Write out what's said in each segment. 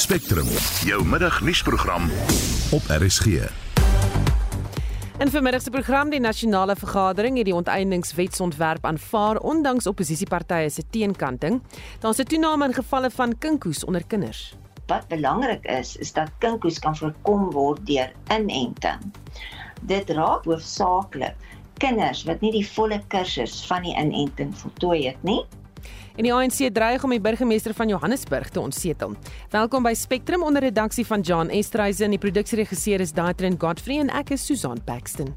Spectrum, jou middagnuusprogram op RSG. In vermiddag se program die nasionale vergadering het die onteieningswetsontwerp aanvaar ondanks opposisiepartye se teenkanting. Daar's 'n toename in gevalle van kinkoes onder kinders. Wat belangrik is, is dat kinkoes kan voorkom word deur inenting. Dit raak hoofsaaklik kinders wat nie die volle kursus van die inenting voltooi het nie En die ANC dreig om die burgemeester van Johannesburg te ontsetel. Welkom by Spectrum onder redaksie van John Estreisen en die produksieregisseur is Daitrin Godfrey en ek is Susan Paxton.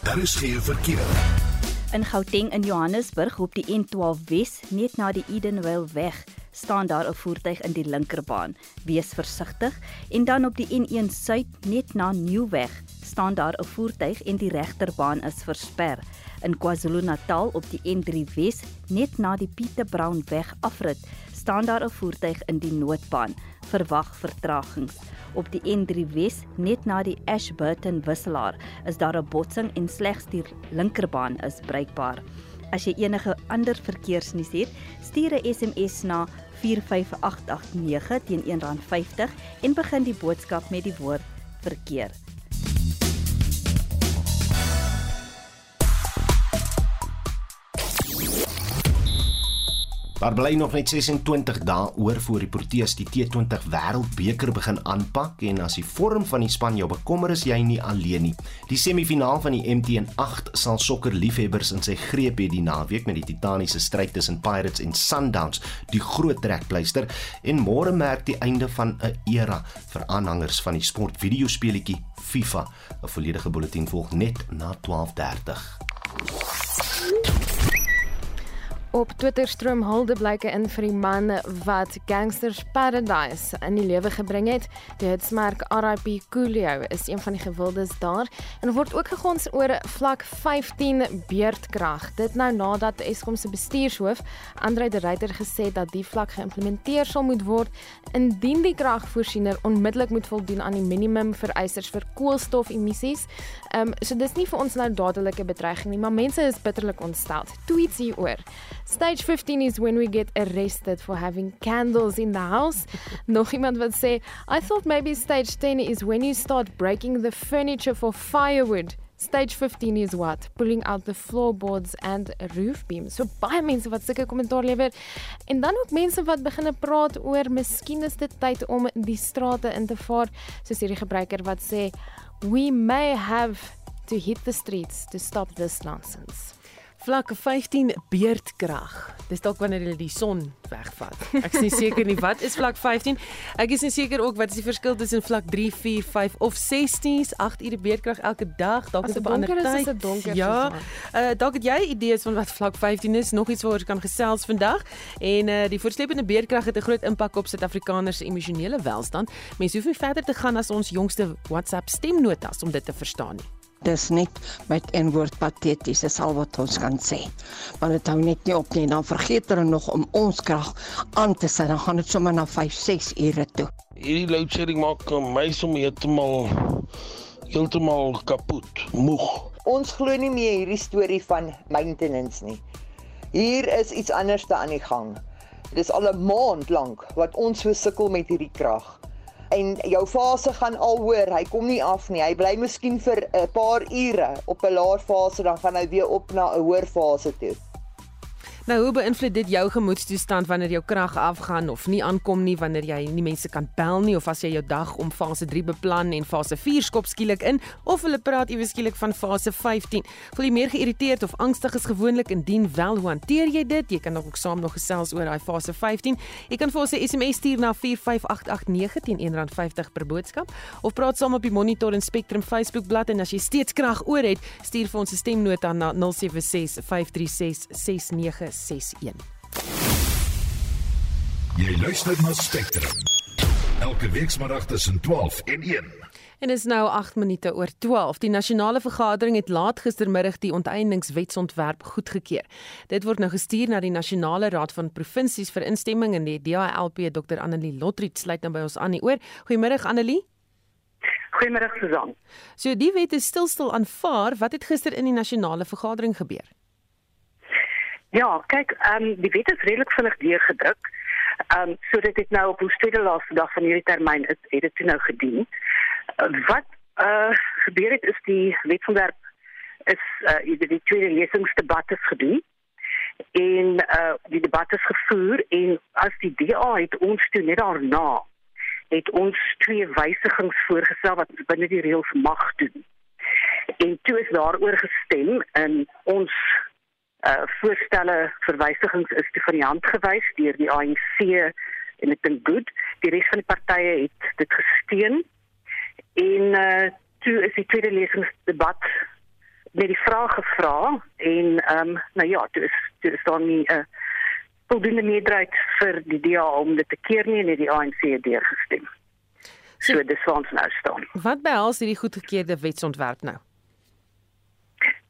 Daar is geen verkeer. In Gauteng in Johannesburg op die N12 Wes net na die Edenvale weg staan daar 'n voertuig in die linkerbaan. Wees versigtig en dan op die N1 Suid net na Nieuweg staan daar 'n voertuig en die regterbaan is versper in KwaZulu-Natal op die N3 Wes net na die Pieter Brown weg afrit staan daar 'n voertuig in die noodbaan. Verwag vertragings. Op die N3 Wes net na die Ashburton wisselaar is daar 'n botsing en slegs die linkerbaan is bruikbaar. As jy enige ander verkeersnuus het stuur 'n SMS na 45889 teen R1.50 en begin die boodskap met die woord verkeer Daar bly nog net 26 dae oor voor die Proteas die T20 Wêreldbeker begin aanpak en as die vorm van die span jou bekommer is jy nie alleen nie. Die semifinaal van die MTN8 sal sokker liefhebbers in sy greep hê die naweek met die titaniese stryd tussen Pirates en Sundowns, die groot trekpleister en môre merk die einde van 'n era vir aanhangers van die sportvideospeletjie FIFA. 'n Volledige bulletin volg net na 12:30. Op Twitter stroom huldeblyke in vir die man wat Gangsters Paradise in die lewe gebring het. Die hitsmerk RIP Coolio is een van die gewildes daar en word ook gegons oor vlak 15 beerdkrag. Dit nou nadat Eskom se bestuurshoof Andre de Ruyter gesê het dat die vlak geïmplementeer sal moet word indien die kragvoorsiener onmiddellik moet voldoen aan die minimum vereistes vir koolstofemissies. Ehm um, so dis nie vir ons nou dadelike bedreiging nie, maar mense is bitterlik ontstel. Tweets hieroor. Stage 15 is when we get arrested for having candles in the house. Nog iemand wat sê, I thought maybe stage 10 is when you start breaking the furniture for firewood. Stage 15 is what? Pulling out the floorboards and roof beams. So baie mense wat sulke kommentaar lewer. En dan ook mense wat begine praat oor miskien is dit tyd om die strate in te vaar, soos hierdie gebruiker wat sê, "We may have to hit the streets to stop this nonsense." Vlak 15 beerdkrag. Dis dalk wanneer hulle die son wegvat. Ek is nie seker nie wat is vlak 15. Ek is nie seker ook wat is die verskil tussen vlak 3, 4, 5 of 16s, 8 ure beerdkrag elke dag. Dalk is dit 'n ander tyd. Is donker ja. Uh dalk het jy idees van wat vlak 15 is, nog iets waaroor ons kan gesels vandag. En uh die voortsleepende beerdkrag het 'n groot impak op Suid-Afrikaners se emosionele welstand. Mense hoef nie verder te gaan as ons jongste WhatsApp stemnotas om dit te verstaan nie dis net met 'n woord pateties, dis al wat ons kan sê. Maar dit hou net nie op nie, dan vergeet hulle nog om ons krag aan te sit, dan gaan dit sommer na 5, 6 ure toe. Hierdie load shedding maak my sommer heeltemal heeltemal kapot, moeg. Ons glo nie meer hierdie storie van maintenance nie. Hier is iets anders te aan die gang. Dit is al 'n maand lank wat ons so sukkel met hierdie krag en jou fase gaan al hoor, hy kom nie af nie. Hy bly miskien vir 'n paar ure op 'n laer fase dan gaan hy weer op na 'n hoër fase toe. Nou hoe beïnvloed dit jou gemoedstoestand wanneer jou krag afgaan of nie aankom nie wanneer jy nie mense kan bel nie of as jy jou dag om fase 3 beplan en fase 4 skop skielik in of hulle praat iewes skielik van fase 15. Voel jy meer geïrriteerd of angstig as gewoonlik indien wel hoe hanteer jy dit? Jy kan ook saam nog gesels oor daai fase 15. Jy kan vir ons 'n SMS stuur na 45889 teen R1.50 per boodskap of praat saam op die Monitor en Spectrum Facebook bladsy en as jy steeds krag oor het, stuur vir ons 'n stemnota na 076 536 69 61. Jy luister na Spectrum. Elke weekmiddag tussen 12 en 1. En is nou 8 minute oor 12. Die nasionale vergadering het laat gistermiddag die onteieningswetsontwerp goedgekeur. Dit word nou gestuur na die nasionale raad van provinsies vir instemming en die DALP Dr Annelie Lotriet sluit nou by ons aan die oor. Goeiemôre Annelie. Goeiemôre Susan. So die wet is stilstil aanvaar. Wat het gister in die nasionale vergadering gebeur? Ja, kyk, ehm um, die wet is redelik vinnig deurgedruk. Ehm um, sodat dit nou op ons tweede laaste dag van hierdie termyn is, het dit nou gedien. Uh, wat uh gebeur het is die wetsontwerp is uh die, tweede lesingsdebat is gedoen en uh die debat is gevoer en as die DA het ons toe net daarna het ons twee wysigings voorgestel wat binne die reëls mag doen. En toe is daaroor gestem en ons uh voorstelle verwysigings is te van die hand gewys deur die ANC en ek dink goed die res van die partye het dit gesteun en uh toe is die tweede lesingsdebat met die vraag gevra en ehm um, nou ja toe is toe is daar nie 'n uh, voldoende meerderheid vir die DA om dit te keer nie en die ANC het deurgestem. So, so dis waar ons nou staan. Wat behels hierdie goedgekeurde wetsontwerp nou?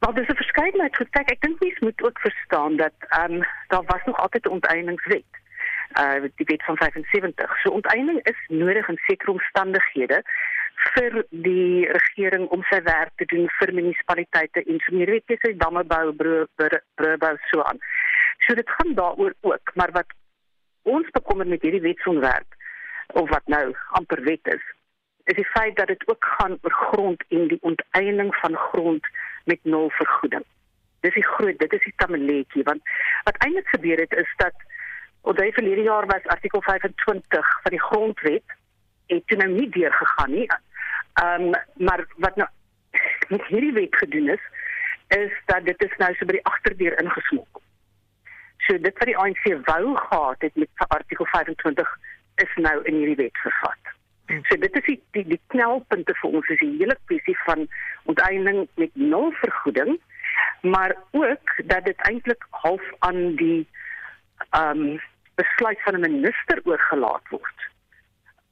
Maar dis 'n verskeidenheid goed. Kyk, ek dink mens moet ook verstaan dat ehm um, daar was nog altyd 'n onteieningswet. Uh die wet van 75. So onteiening is nodig in sekere omstandighede vir die regering om sy werk te doen vir munisipaliteite en so meer weet jy sy damme bou, bou so aan. So dit gaan daaroor ook, maar wat ons bekommer met hierdie wetsontwerp of wat nou amper wet is, is die feit dat dit ook gaan oor grond en die onteiening van grond met nul vergoeding. Dis die groot, dit is die tamaletjie want wat eintlik gebeur het is dat Onthou verlede jaar was artikel 25 van die grondwet het toe nou nie deurgegaan nie. Ehm um, maar wat nou met hierdie wet gedoen is is dat dit is nou so by die agterdeur ingesmok. So dit wat die ANC wou gehad het met artikel 25 is nou in hierdie wet vervat. So dit is die die, die knelpunte vir ons is die hele kwessie van onteiening met nul vergoeding, maar ook dat dit eintlik half aan die ehm um, besluit van 'n minister oorgelaat word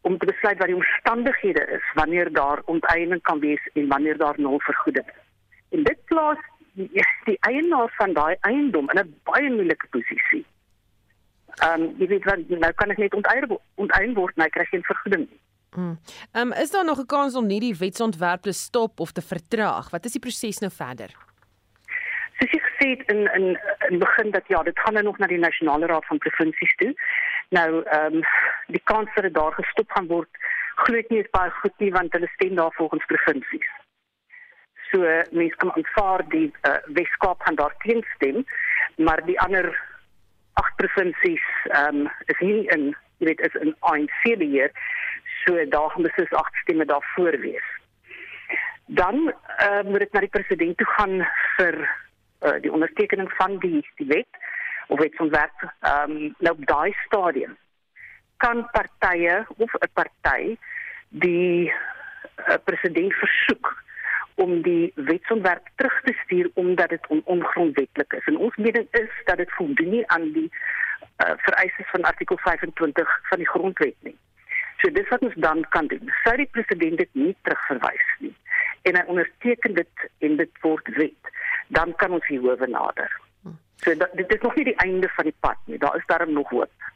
om te besluit wat die omstandighede is wanneer daar onteiening kan wees en wanneer daar nul vergoeding is. En dit plaas die, die eienaar van daai eiendom in 'n baie moeilike posisie. Ehm um, jy weet wat nou kan ek net onteien onteien word, maar ek kry geen vergoeding nie. Ehm um, is daar nog 'n kans om nie die wetsontwerp te stop of te vertraag? Wat is die proses nou verder? Soos ek gesê het in in in begin dat ja, dit gaan nou nog na die nasionale raad van provinsies toe. Nou ehm um, die kans dat dit daar gestop gaan word, glo ek nie is baie goed nie want hulle stem daar volgens provinsies. So mense kan aanvaar die uh, Weskaap gaan daar teenstem, maar die ander agt provinsies ehm um, is nie in jy weet is in ANC beheer so daar gaan beslis agt stemme daarvoor wees. Dan uh, moet dit na die president toe gaan vir uh, die ondertekening van die die wet of wetsontwerp ehm um, nou op daai stadium kan partye of 'n party die uh, president versoek om die wetsontwerp terug te stuur omdat dit on ongrondwettig is. En ons mening is dat dit voldoen nie aan die uh, vereistes van artikel 25 van die grondwet nie. So dis wat ons dan kan doen. Sou die president dit nie terugverwys nie en hy onderteken dit en dit word wet, dan kan ons hier howe nader. So dat, dit is nog nie die einde van die pad nie. Daar is darm nog hoop.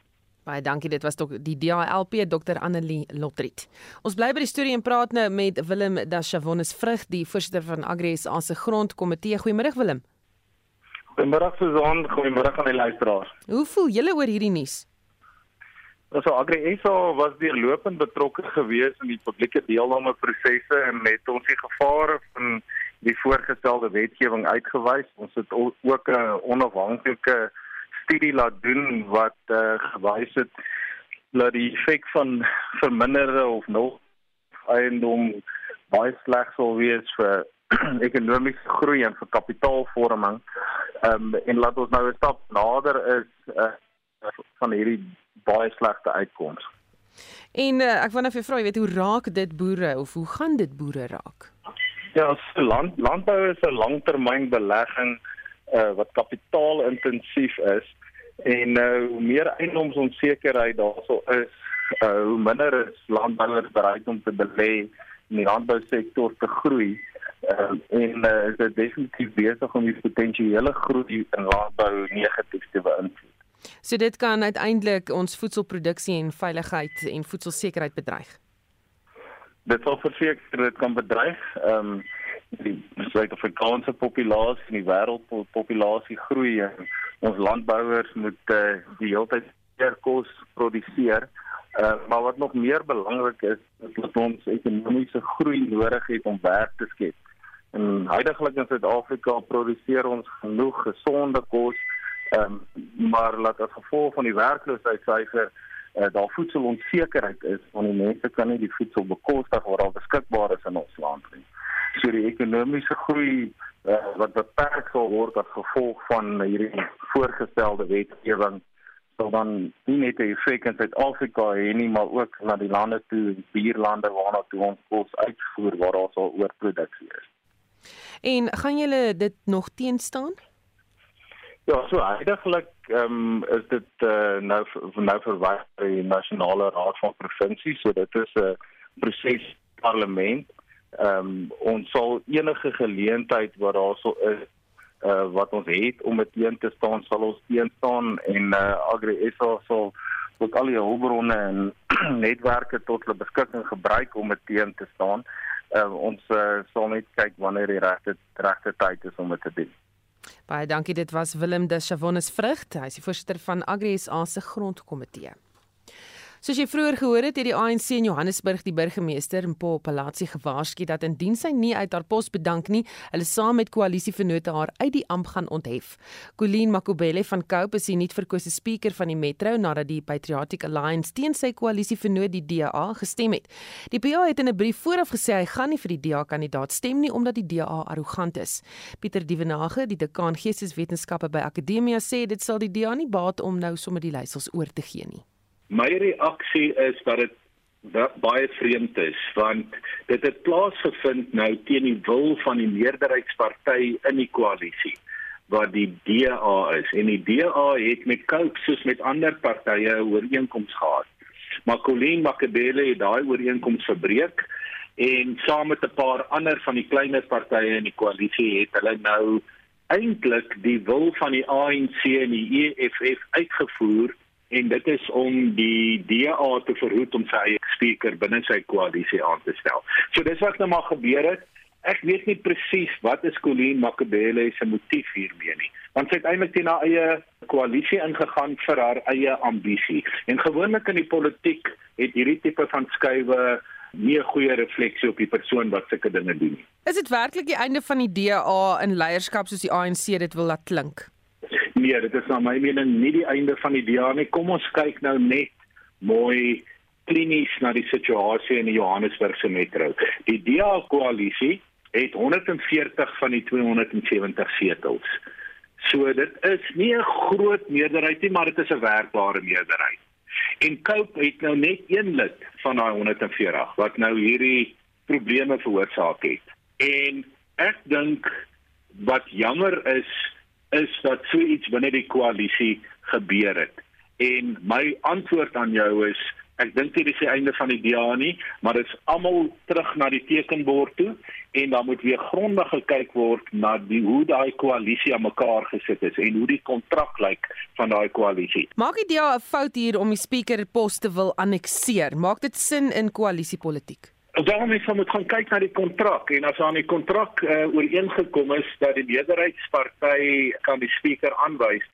Baie dankie. Dit was tog die DALP Dr Annelie Lotriet. Ons bly by die storie en praat nou met Willem Dashavonis Vrug, die voorsitter van Agris as se grondkomitee. Goeiemôre Willem. Goeiemôre Susan, goeiemôre aan die luisteraars. Hoe voel julle oor hierdie nuus? Also Agri SA was deurlopend betrokke gewees in die publieke deelname prosesse en het ons die gevare van die voorgestelde wetgewing uitgewys. Ons het ook 'n onafhanklike studie laat doen wat uh, gewys het dat die effek van verminderde of nul eiendom baie sleg sal wees vir ekonomiese groei en vir kapitaalvorming. Ehm um, en laat ons nou 'n stap nader is uh, van hierdie baie slegte uitkomste. En uh, ek wou net vir vra, jy weet hoe raak dit boere of hoe gaan dit boere raak? Ja, so land landbou is 'n langtermynbelegging uh, wat kapitaalintensief is en uh, hoe meer eiendomsonsekerheid daarso is, uh, hoe minder is landbouers bereid om te belê in die landbousektor te groei. Uh, en uh, is dit definitief besig om die potensiële groei in landbou negatief te beïnvloed. So dit kan uiteindelik ons voedselproduksie en veiligheid en voedselsekerheid bedreig. Dit sal verseker dit kan bedreig. Ehm um, die Suid-Afrikaanse populasie en die wêreldpopulasie groei en Ons landbouers moet uh, die hele tyd meer kos produseer. Uh, maar wat nog meer belangrik is, is dat ons ekonomiese groei nodig het om werk te skep. En huidigelik in Suid-Afrika produseer ons genoeg gesonde kos, um, maar laat as gevolg van die werkloosheidssyfer uh, daar voedselonsekerheid is, want die mense kan nie die voedsel bekostig wat al beskikbaar is in ons land nie. So die ekonomiese groei uh, wat beperk sal word as gevolg van hierdie voorgestelde wetgewing sal dan nie net 'n effek in Suid-Afrika hê nie, maar ook na die lande toe, buurlande waarna toe ons kos uitvoer waar daar sal oorproduksie is. En gaan julle dit nog teenstaan? Ja, so heidaglik ehm um, is dit uh, nou nou verwys by die nasionale raad van provinsies, so dit is 'n proses parlement. Ehm um, ons sal enige geleentheid wat daar sou is uh, wat ons het om dit teen te staan sal ons teen staan en uh, Agri SA sal ook al die hulpbronne en netwerke tot hulle beskikking gebruik om dit teen te staan. Uh, ons uh, sal net kyk wanneer die regte regte tyd is om dit te doen. Baie dankie dit was Willem de Chavonnes Vrugte, hy is die voorsitter van Agri SA se grondkomitee. Soos jy vroeër gehoor het, het die ANC in Johannesburg die burgemeester Mpo Palatsi gewaarsku dat indien sy nie uit haar pos bedank nie, hulle saam met koalisievennote haar uit die amp gaan onthef. Colleen Makubele van Cope is die nuutverkose spreker van die Metro nadat die Patriotic Alliance teen sy koalisievennoot die DA gestem het. Die PA het in 'n brief vooraf gesê hy gaan nie vir die DA kandidaat stem nie omdat die DA arrogant is. Pieter Dievenage, die dekaan geesteswetenskappe by Akademia sê dit sal die DA nie baat om nou sommer die leiersels oor te gee nie. My reaksie is dat dit baie vreemd is want dit het plaasgevind nou teen die wil van die meerderheidsparty in die koalisie wat die DA is en die DA het met Coke soos met ander partye 'n ooreenkoms gehad. Maar Colleen Makabele het daai ooreenkoms verbreek en saam met 'n paar ander van die kleiner partye in die koalisie het hulle nou eintlik die wil van die ANC en die EFF uitgevoer en dit is om die DA te verhoed om sy eie spreker binne sy koalisie aan te stel. So dis wat nou maar gebeur het. Ek weet nie presies wat is Colleen Makabele se motief hiermee nie. Want sy het eintlik teen haar eie koalisie ingegaan vir haar eie ambisie. En gewoonlik in die politiek het hierdie tipe van skuwe nie 'n goeie refleksie op die persoon wat sulke dinge doen nie. Is dit werklik die einde van die DA in leierskap soos die ANC dit wil laat klink? Nee, dit is na my mening nie die einde van die DA nie. Kom ons kyk nou net mooi klinies na die situasie in die Johannesburgse metro. Die DA koalisie het 140 van die 270 setels. So dit is nie 'n groot meerderheid nie, maar dit is 'n werkbare meerderheid. En Cope het nou net een lid van daai 140 wat nou hierdie probleme veroorsaak het. En ek dink wat jammer is is dat so iets binne die koalisie gebeur het. En my antwoord aan jou is ek dink dit is die einde van die DA nie, maar dit is almal terug na die tekenbord toe en dan moet weer grondig gekyk word na die hoe daai koalisie aan mekaar gesit is en hoe die kontrak lyk van daai koalisie. Maak die DA 'n fout hier om die speaker pos te wil annexeer? Maak dit sin in koalisiepolitiek? Daarom is ons moet gaan kyk na die kontrak en as aan die kontrak uh, ooreengekom is dat die meerderheidsparty kan die spreker aanwys,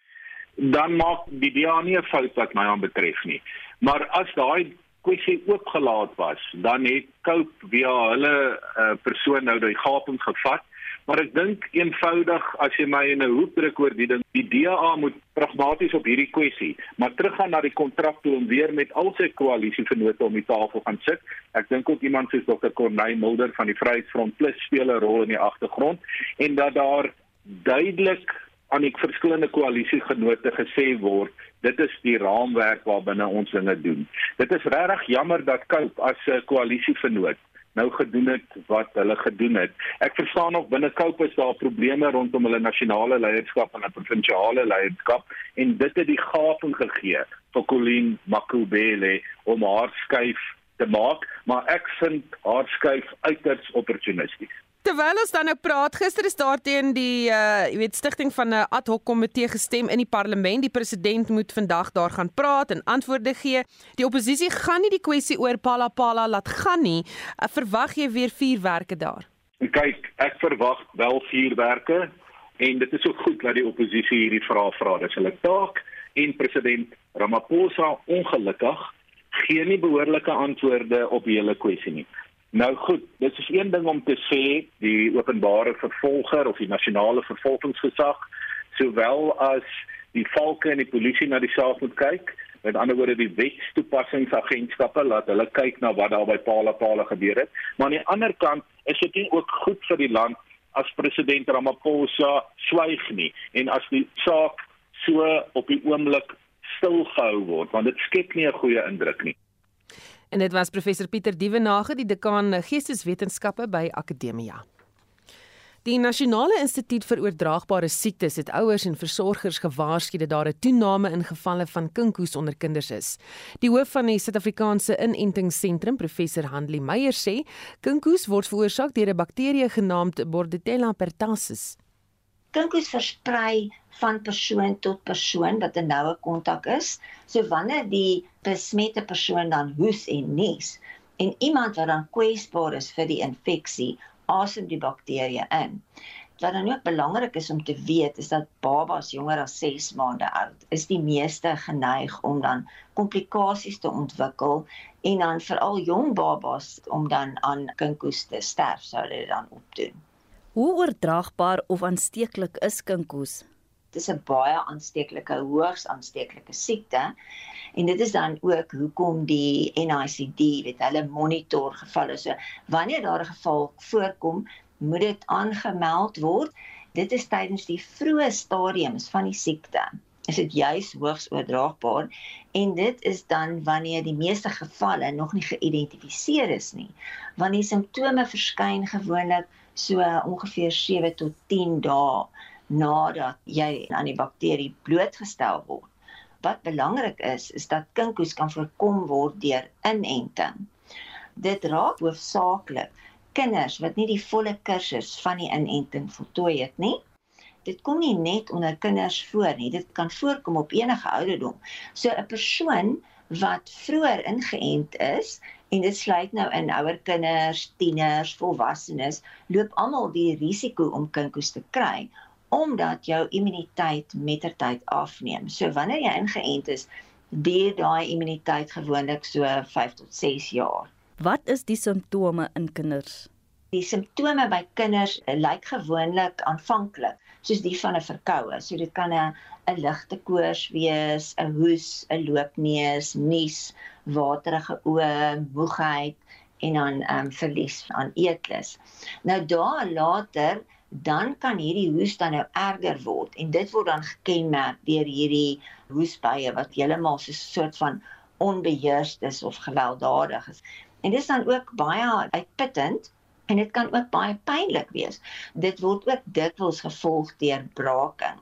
dan maak die DA nie 'n fout wat my aanbetref nie. Maar as daai kwessie oopgelaat was, dan het Cope via hulle uh, persoon nou die gaping gevat Maar ek dink eenvoudig as jy my in 'n hoek druk oor die ding, die DA moet pragmaties op hierdie kwessie, maar teruggaan na die kontrak toe en weer met al sy koalisievennote om die tafel gaan sit. Ek dink ook iemand soos Dr. Corneil Mulder van die Vryheidsfront Plus speel 'n rol in die agtergrond en dat daar duidelik aan die verskillende koalisiegenote gesê word dit is die raamwerk waarbinne ons dinge doen. Dit is regtig jammer dat Cope as 'n koalisievennoot nou gedoen het wat hulle gedoen het. Ek verstaan nog binne Cope is daar probleme rondom hulle nasionale leierskap en 'n provinsiale leierskap en dit het die gaping gegee vir Colleen Makubele om haar skuif te maak, maar ek vind haar skuif uiters opportunisties. Terwyl ons dan nou praat, gister is daar teen die uh jy weet stigting van 'n ad hoc komitee gestem in die parlement. Die president moet vandag daar gaan praat en antwoorde gee. Die oppositie gaan nie die kwessie oor Palapala laat gaan nie. Uh, verwag jy weer vuurwerke daar? Kyk, ek verwag wel vuurwerke en dit is ook goed dat die oppositie hierdie vrae vra. Dis hulle taak en president Ramaphosa ongelukkig gee nie behoorlike antwoorde op die hele kwessie nie. Nou goed, dit is een ding om te sê die openbare vervolger of die nasionale vervolgingsgesag sowel as die valke en die polisie na die saak moet kyk. Met ander woorde die wetstoepassingsagentskappe laat hulle kyk na wat daar by Paula Paula gebeur het. Maar aan die ander kant is dit nie ook goed vir die land as president Ramaphosa swyg nie en as die saak so op die oomblik stilgehou word want dit skep nie 'n goeie indruk nie. En dit was professor Pieter Dievenage, die dekaan Geesteswetenskappe by Akademia. Die Nasionale Instituut vir Oordraagbare Siektes het ouers en versorgers gewaarsku dat daar 'n toename in gevalle van kinkoes onder kinders is. Die hoof van die Suid-Afrikaanse Inentingsentrum, professor Handli Meyer sê, kinkoes word veroorsaak deur 'n bakterie genaamd Bordetella pertussis. Kinkoes versprei van persoon tot persoon wat 'n noue kontak is. So wanneer die besmette persoon dan hoes en nies en iemand wat dan kwesbaar is vir die infeksie, asem die bakterie in. Wat dan ook belangrik is om te weet is dat babas jonger as 6 maande oud is die meeste geneig om dan komplikasies te ontwikkel en dan veral jong babas om dan aan kinkoes te sterf sou dit dan opdoen. Hoe oordraagbaar of aansteeklik is kinkoes? Dis 'n baie aansteeklike hoogs aansteeklike siekte. En dit is dan ook hoekom die NICD weet hulle monitor gevalle. So wanneer daar 'n geval voorkom moet dit aangemeld word. Dit is tydens die vroeë stadiums van die siekte is dit juis hoogs oordraagbaar. En dit is dan wanneer die meeste gevalle nog nie geïdentifiseer is nie. Want die simptome verskyn gewoonlik so ongeveer 7 tot 10 dae nadat jy aan die bakterie blootgestel word. Wat belangrik is, is dat kinkoes kan voorkom word deur inenting. Dit raak hoofsaaklik kinders wat nie die volle kursus van die inenting voltooi het nie. Dit kom nie net onder kinders voor nie, dit kan voorkom op enige ouderdom. So 'n persoon wat vroeër ingeënt is en dit sluit nou in ouer kinders, tieners, volwassenes, loop almal die risiko om kinkoes te kry omdat jou immuniteit mettertyd afneem. So wanneer jy ingeënt is, duur daai immuniteit gewoonlik so 5 tot 6 jaar. Wat is die simptome in kinders? Die simptome by kinders lyk gewoonlik aanvanklik soos die van 'n verkoue. So dit kan 'n 'n ligte koors wees, 'n hoes, 'n loopneus, nies, waterige oë, moegheid en dan ehm um, verlies aan eetlus. Nou daar later dan kan hierdie hoes dan nou erger word en dit word dan gekenmerk deur hierdie hoesbuie wat heeltemal so 'n soort van onbeheersd is of gewelddadig is. En dit is dan ook baie uitputtend en dit kan ook baie pynlik wees. Dit word ook dikwels gevolg deur braking.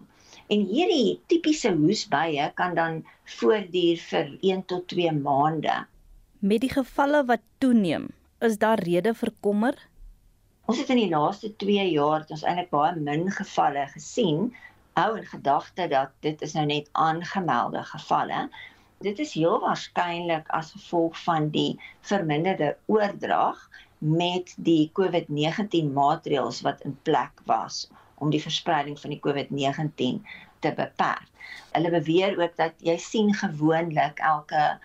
En hierdie tipiese hoesbuie kan dan voortduur vir 1 tot 2 maande. Met die gevalle wat toeneem, is daar rede vir kommer? Ons het in die laaste 2 jaar het ons eintlik baie min gevalle gesien. Hou in gedagte dat dit is nou net aangemelde gevalle. Dit is heel waarskynlik as gevolg van die verminderde oordrag met die COVID-19 maatreëls wat in plek was om die verspreiding van die COVID-19 te beperk. Hulle beweer ook dat jy sien gewoonlik elke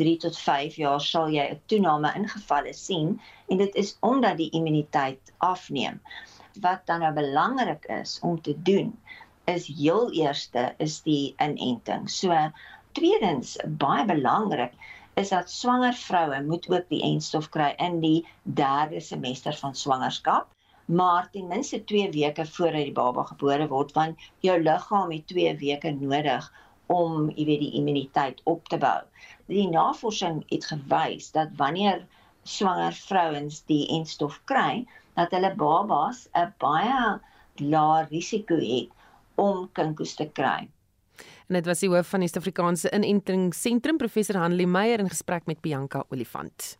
3 tot 5 jaar sal jy 'n toename in gevalle sien en dit is omdat die immuniteit afneem. Wat dan nou belangrik is om te doen is heel eerste is die inenting. So tweedens baie belangrik is dat swanger vroue moet ook die enstof kry in die derde semester van swangerskap maar ten minste 2 weke voordat die baba gebore word want jou liggaam het 2 weke nodig om jy weet die immuniteit op te bou. Die navorsing het gewys dat wanneer swanger vrouens die enstof kry, dat hulle babas 'n baie lae risiko het om kinkoes te kry. En dit was die hoof van die Suid-Afrikaanse Inentingsentrum professor Hanlie Meyer in gesprek met Bianca Olifant.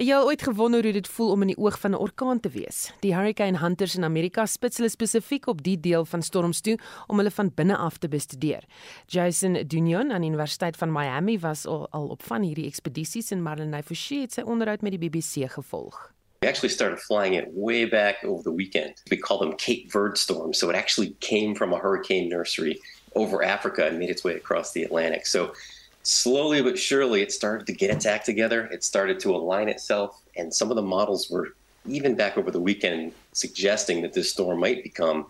Het jy al ooit gewonder hoe dit voel om in die oog van 'n orkaan te wees? Die Hurricane Hunters in Amerika spits hulle spesifiek op die deel van storms toe om hulle van binne af te bestudeer. Jason Dunion aan die Universiteit van Miami was al, al op van hierdie ekspedisies en Marlene Forsie het sy onderhoud met die BBC gevolg. We actually started flying it way back over the weekend. We call them Cape Verde storms. So it actually came from a hurricane nursery over Africa and made its way across the Atlantic. So slowly but surely, it started to get its act together. It started to align itself. And some of the models were even back over the weekend suggesting that this storm might become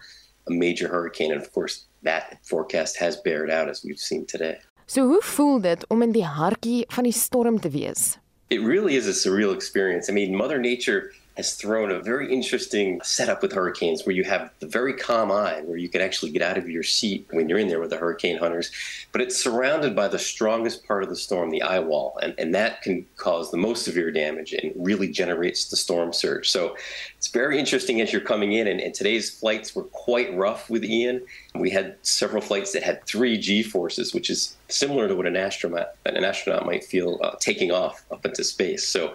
a major hurricane. And of course, that forecast has bared out as we've seen today. So hoe voel dit om in die hartjie van die storm te wees? It really is a surreal experience. I mean, Mother Nature has thrown a very interesting setup with hurricanes where you have the very calm eye where you can actually get out of your seat when you're in there with the hurricane hunters. But it's surrounded by the strongest part of the storm the eye wall and, and that can cause the most severe damage and really generates the storm surge. So it's very interesting as you're coming in and, and today's flights were quite rough with ian. We had several flights that had three g forces which is similar to what an astronaut an astronaut might feel uh, taking off up into space. So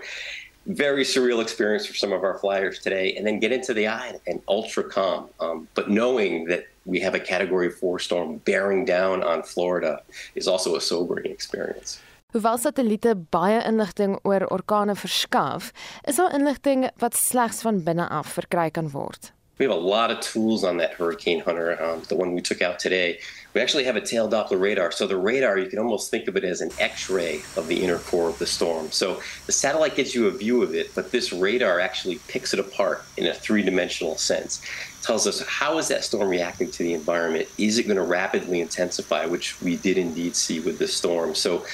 very surreal experience for some of our flyers today, and then get into the eye and ultra calm. Um, but knowing that we have a Category Four storm bearing down on Florida is also a sobering experience. Hoewel satelliete baie inligting oor orkane verskaf, is daar inligting wat slegs van binne af verkry kan word. We have a lot of tools on that Hurricane Hunter, um, the one we took out today. We actually have a tail Doppler radar. So the radar, you can almost think of it as an X-ray of the inner core of the storm. So the satellite gives you a view of it, but this radar actually picks it apart in a three-dimensional sense. It tells us how is that storm reacting to the environment? Is it going to rapidly intensify, which we did indeed see with the storm. So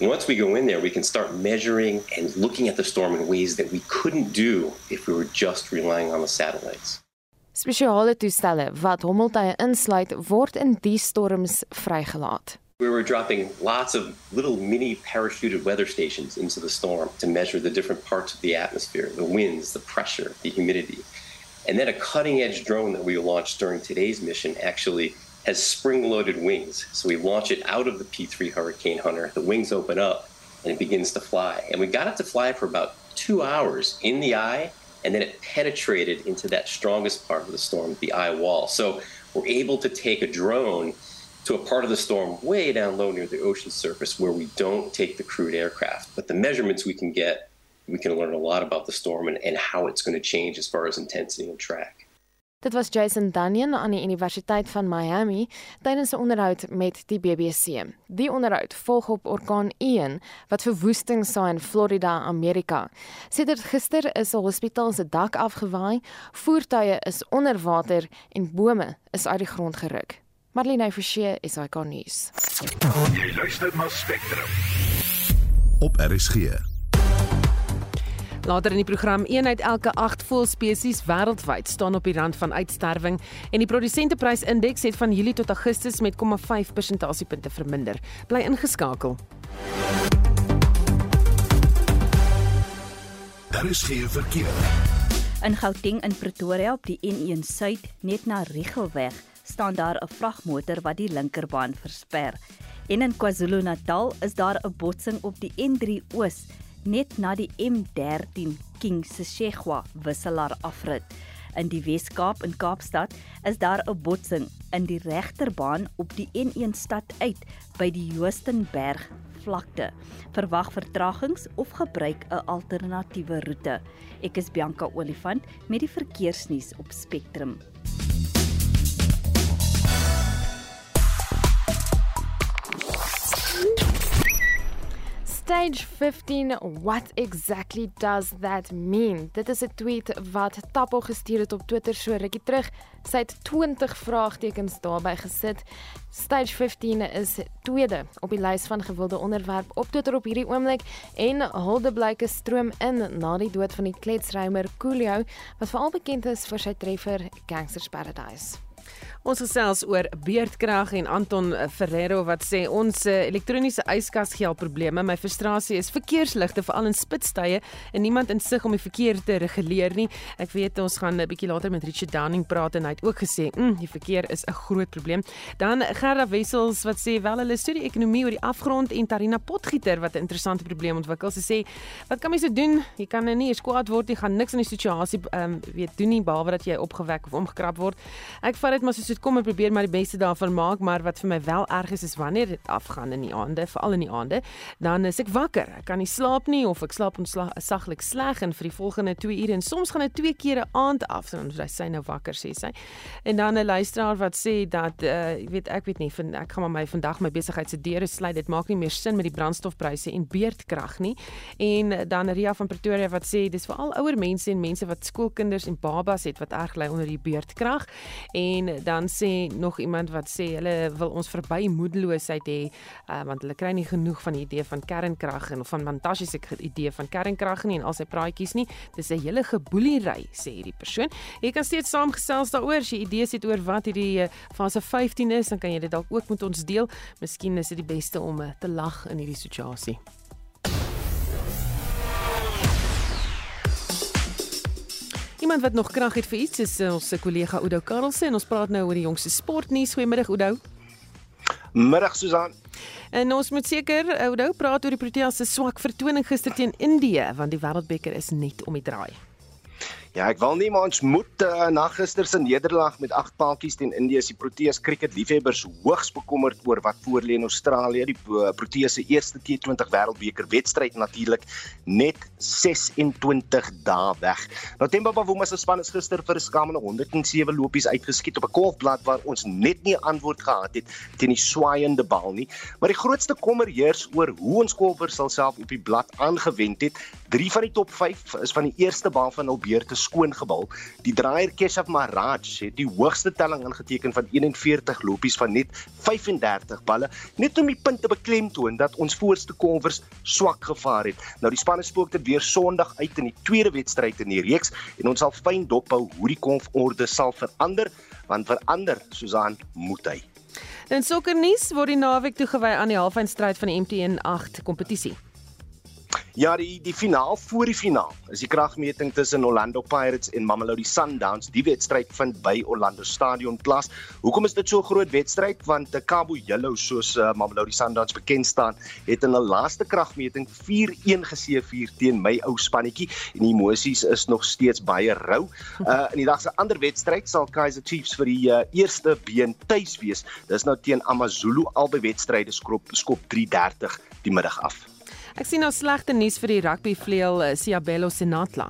once we go in there, we can start measuring and looking at the storm in ways that we couldn't do if we were just relying on the satellites. Spesiale toestelle wat hommeltuie insluit word in die storms vrygelaat. We were dropping lots of little mini parachuted weather stations into the storm to measure the different parts of the atmosphere, the winds, the pressure, the humidity. And then a cutting edge drone that we launched during today's mission actually has spring loaded wings. So we launch it out of the P3 Hurricane Hunter, the wings open up, and it begins to fly. And we got it to fly for about two hours in the eye and then it penetrated into that strongest part of the storm, the eye wall. So we're able to take a drone to a part of the storm way down low near the ocean surface where we don't take the crewed aircraft. But the measurements we can get, we can learn a lot about the storm and, and how it's going to change as far as intensity and track. Dit was Jason Daniel aan die Universiteit van Miami tydens 'n onderhoud met die BBC. Die onderhoud volg op orkaan Ian wat verwoesting saai in Florida, Amerika. Sedert gister is 'n hospitaal se dak afgewaai, voertuie is onder water en bome is uit die grond geruk. Marlene Forsie is hy kan nuus. Jy luister na Spectrum. Op RSG. Later in die program een uit elke 8 voëlspesies wêreldwyd staan op die rand van uitsterwing en die produsenteprysindeks het van Julie tot Augustus met 0,5 persentasiepunte verminder. Bly ingeskakel. Daar is geen verkeer. In Gauteng in Pretoria op die N1 Suid net na Riegelweg staan daar 'n vragmotor wat die linkerbaan versper. En in KwaZulu-Natal is daar 'n botsing op die N3 Oos net na die M13 King Seshegwa wisselaar afrit. In die Wes-Kaap in Kaapstad is daar 'n botsing in die regterbaan op die N1 stad uit by die Joostenberg vlakte. Verwag vertragings of gebruik 'n alternatiewe roete. Ek is Bianca Olifant met die verkeersnuus op Spectrum. Stage 15, what exactly does that mean? Dit is 'n tweet wat Tapo gestuur het op Twitter so rukkie terug. Sy het 20 vraagtekens daarbey gesit. Stage 15 is tweede op die lys van gewilde onderwerp op Twitter op hierdie oomblik en huldeblyke stroom in na die dood van die kletsrymer Coolio wat veral bekend is vir sy treffer Gangsters Paradise. Ons gesels oor beerdkrag en Anton Ferrero wat sê ons eh, elektroniese yskas al probleme. My frustrasie is verkeersligte veral in spitstye en niemand insig om die verkeer te reguleer nie. Ek weet ons gaan 'n bietjie later met Richard Downing praat en hy het ook gesê, mm, die verkeer is 'n groot probleem. Dan Gerda Wessels wat sê wel hulle studie ekonomie oor die afgrond en Tarina Potgieter wat 'n interessante probleem ontwikkel. Sy sê, wat kan mense doen? Jy kan nou nie kwaad word nie, gaan niks in die situasie ehm um, weet doen nie behalwe dat jy opgewek of omgekrap word. Ek vat dit maar soos dit kom en probeer maar die beste daarvan maak, maar wat vir my wel erg is is wanneer dit afgaan in die aande, veral in die aande, dan is ek wakker. Ek kan nie slaap nie of ek slaap onsaglik sleg en vir die volgende 2 ure en soms gaan dit twee kere aand af, dan sy sy nou wakker sê sy. En dan 'n luisteraar wat sê dat uh, weet ek weet nie, vind, ek gaan maar my vandag my besigheid se deure sluit. Dit maak nie meer sin met die brandstofpryse en beerdkrag nie. En dan Ria van Pretoria wat sê dis veral ouer mense en mense wat skoolkinders en babas het wat erg ly onder die beerdkrag. En dan sê nog iemand wat sê hulle wil ons verby moedeloosheid hê uh, want hulle kry nie genoeg van die idee van kernkrag en of van Mantashe se idee van kernkrag nie en al sy praatjies nie. Dis 'n hele geboelery sê hierdie persoon. Jy kan steeds saamgesels daaroor as jy idees het oor wat hierdie uh, fase 15 is, dan kan jy dit dalk ook met ons deel. Miskien is dit die beste om uh, te lag in hierdie situasie. Iemand wat nog krag het vir iets is eh, ons kollega Oudo Karelse en ons praat nou oor die jongste sportnuus. Goeiemiddag Oudo. Middag Susan. En ons moet seker Oudo praat oor die Proteas se swak vertoning gister teen Indië want die Wêreldbeker is net om die draai. Ja, ek wil nie maar ons moet uh, na gister se nederlaag met 8 paaltjies teen Indië se Proteas cricket liefhebbers hoogs bekommerd oor wat voor lê in Australië. Die uh, Proteas se eerste T20 Wêreldbeker wedstryd natuurlik net 26 dae weg. Nou Themba Bavuma se span is gister vir 'n skammende 107 lopies uitgeskiet op 'n golfblad waar ons net nie antwoord gehad het teen die swaaiende bal nie. Maar die grootste kommer heers oor hoe ons golfers sal self op die blad aangewend het. 3 van die top 5 is van die eerste bal van hul beurte skoongebal. Die draaier Keshav Maharaj het die hoogste telling ingeteken van 41 lopies van net 35 balle, net om die punt te beklemtoon dat ons voorste kolwers swak gevaar het. Nou die spanne spook dit weer Sondag uit in die tweede wedstryd in die reeks en ons sal fyn dophou hoe die kolforde sal verander, want verander Susan moet hy. In sokkernuus word die naweek toegewy aan die halfeindstryd van die MTN 8 kompetisie. Ja, die die finaal voor die finaal is die kragmeting tussen Orlando Pirates en Mamelodi Sundowns. Die wedstryd vind by Orlando Stadion plaas. Hoekom is dit so 'n groot wedstryd? Want die Cabo Yellow, soos uh, Mamelodi Sundowns bekend staan, het in hulle laaste kragmeting 4-1 geseëvier teen my ou spannetjie en die emosies is nog steeds baie rou. Uh in die dag se ander wedstryd sal Kaizer Chiefs vir die uh, eerste been tuis wees. Dis nou teen AmaZulu albei wedstryde skop skop 3:30 die middag af. Ek sien nou slegte nuus vir die rugby vleuel uh, Siabelo Senatla.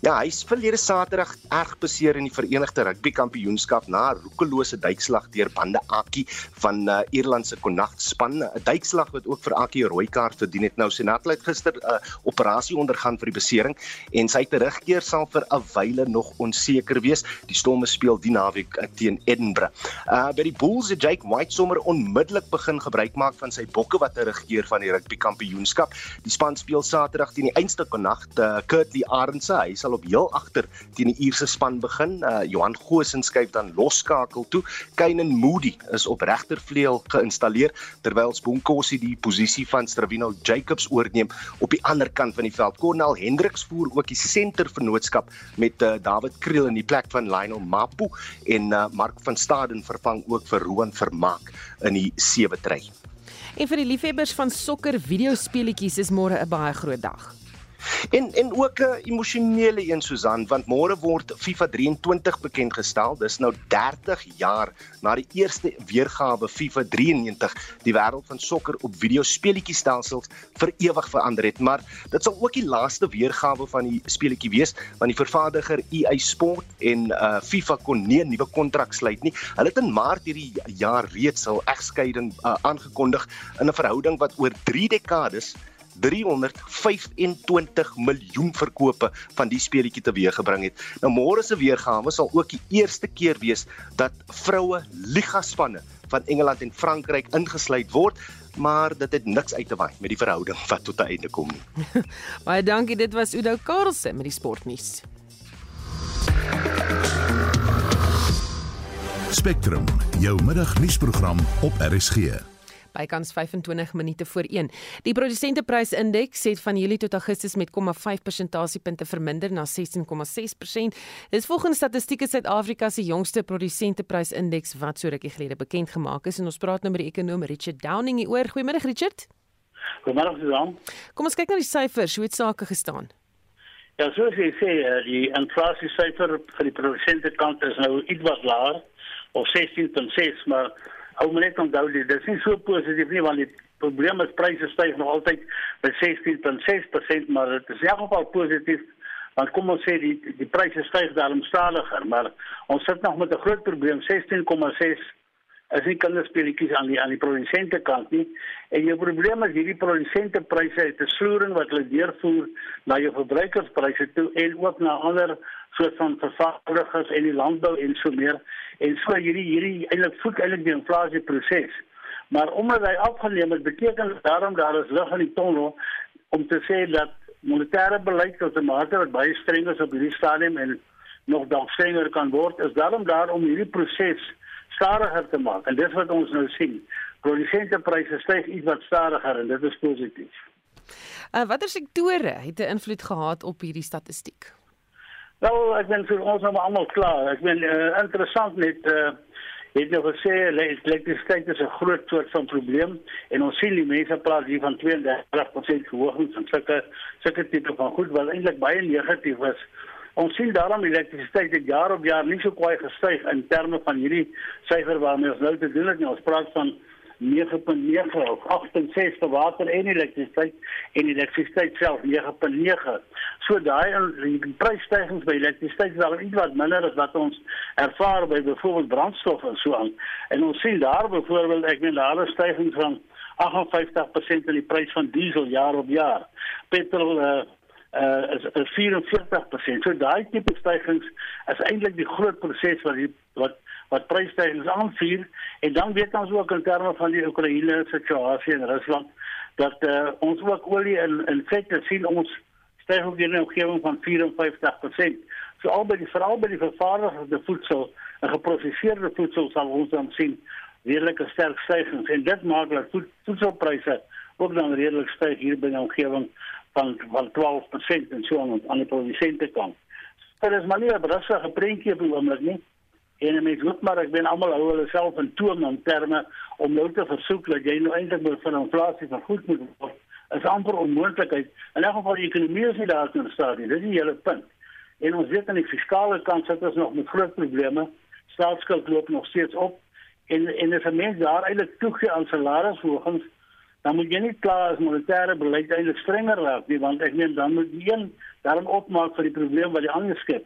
Ja, hy's verlede Saterdag erg beseer in die Verenigde Rugby Kampioenskap na 'n roekelose duikslag deur Bande Aki van uh, Ierland se Connacht span. 'n Duikslag wat ook vir Aki 'n rooi kaart verdien het. Nou Senatla het gister 'n uh, operasie ondergaan vir die besering en sy terugkeer sal vir 'n wyle nog onseker wees. Die Storme speel die naweek uh, teen Edinburgh. Uh by die Bulls het Jake White sommer onmiddellik begin gebruik maak van sy bokke wat terugkeer van die Rugby Kampioenskap. Die span speel Saterdag teen die einste Connacht, uh, Kurtley Arendse hy sal op heel agter teen die Ierse span begin. Uh, Johan Goosen skuif dan losskakel toe. Kainan Moody is op regtervleuel geïnstalleer terwyl Sponkosi die posisie van Stravino Jacobs oorneem op die ander kant van die veld. Cornel Hendriks voer ook die sentervernootskap met uh, David Kriel in die plek van Lionel Mapu en uh, Mark van Staden vervang ook vir Roan Vermaak in die sewe try. En vir die liefhebbers van sokker videospeletjies is môre 'n baie groot dag. En en ook 'n emosionele een Susan want môre word FIFA 23 bekend gestel. Dis nou 30 jaar na die eerste weergawe FIFA 93 die wêreld van sokker op videospeletjie stelsels vir ewig verander het. Maar dit sal ook die laaste weergawe van die speletjie wees want die vervaardiger EA Sport en uh, FIFA kon nie 'n nuwe kontrak sluit nie. Hulle het in Maart hierdie jaar reeds hul egskeiding uh, aangekondig in 'n verhouding wat oor 3 dekades 325 miljoen verkope van die speletjie teweeggebring het. Nou môre se weergawe sal ook die eerste keer wees dat vroue liga spanne van Engeland en Frankryk ingesluit word maar dit het niks uit te waai met die verhouding wat tot 'n einde kom nie. Baie dankie, dit was Udo Karlse met die sportnuus. Spectrum, jou middagnuusprogram op RSG bykans 25 minute voor 1. Die produsenteprysindeks het van Julie tot Augustus met 0,5 persentasiepunte verminder na 16,6%. Dis volgens Statistiek Suid-Afrika se jongste produsenteprysindeks wat so rukkie gelede bekend gemaak is en ons praat nou met die ekonom Richard Downing hieroor. Goeiemôre Richard. Goeiemôre Susan. Kom ons kyk na die syfers, hoe het sake gestaan? Ja, soos jy sê, eh, die inflasie syfer vir die produsentekant is nou iets wat laer of 16.6, maar hou maar net onthou dit is nie so positief nie want die probleem is pryse styg nog altyd by 16.6%, maar dit is elk geval positief want kom ons sê die die pryse styg daarom stadiger, maar ons sit nog met 'n groot probleem 16.6 as jy kan speletjies aan die aan die produsente kant nie en jou probleem is hierdie produsente pryse het 'n sloering wat hulle deurvoer na jou verbruikerspryse toe en ook na ander soort van vervaardigers en die landbou en so meer en so hierdie hierdie eintlik voed eintlik die inflasie proses maar omdat hy afgeneem het beteken daarom daar is lig in die tonnel om te sê dat monetêre beleid tot 'n mate wat baie streng is op hierdie stadium en nog dalk strenger kan word is daarom daar om hierdie proses stadiger te maak. En dis wat ons nou sien. Produsentepryse styg iets wat stadiger en dit is positief. Uh, watter sektore het 'n invloed gehad op hierdie statistiek? Nou, ek ben vir ons nou almal klaar. Ek ben uh, interessant net uh het nou gesê elektrisiteit is 'n groot soort van probleem en ons sien die mense praat hier van 32% verhoging van sulke sulke tipe van goed wat eintlik baie negatief is Ons sien daarom elektrisiteit het jaar op jaar nie so kwai gestyg in terme van hierdie syfer waarmee ons nou te doen het nie. Ons praat van 9.9 of 8.6 vir water en elektrisiteit en elektrisiteit self 9.9. So daai prysstygings by elektrisiteit is al iets wat minder as wat ons ervaar by byvoorbeeld brandstof en so aan. En ons sien daar byvoorbeeld ek meen daar 'n stygings van 58% in die prys van diesel jaar op jaar. Petrol uh, uh is, is 44%. So daai tipe stygings is eintlik die groot proses wat die wat wat prysstygings aanvuur en dan weet ons ook in terme van die Oekraïne situasie in Rusland dat uh ons ook olie in in feite sien ons styg ook in 'n omgewing van 54%. So albei die veral by die vervaardigde voedsel en geproseserde voedsel sal ons dan sien redelike sterk stygings en dit maak dat voedselpryse ook dan redelik styg hier by die omgewing van van 12% en so aan aan die produsente kant. Dit is maar nie 'n rustige prentjie op die oomblik nie. En mens moet maar ek ben almal hou hulle self in toom in terme om nou te versoek dat jy nou eintlik moet van inflasie vergoed moet word. is amper onmoontlikheid. In elk geval die ekonomie is nie daar toe staan nie. Dis die hele punt. En ons weet aan die fiskale kant sit ons nog met groot probleme. Staatsskuld loop nog steeds op en en as 'n mens daar eintlik toegee aan salarisverhogings dan moet jy nie klaar as monetêre beleid eintlik strenger raak nie want ek meen dan moet jy een daarom opmaak vir die probleem wat die ander skep.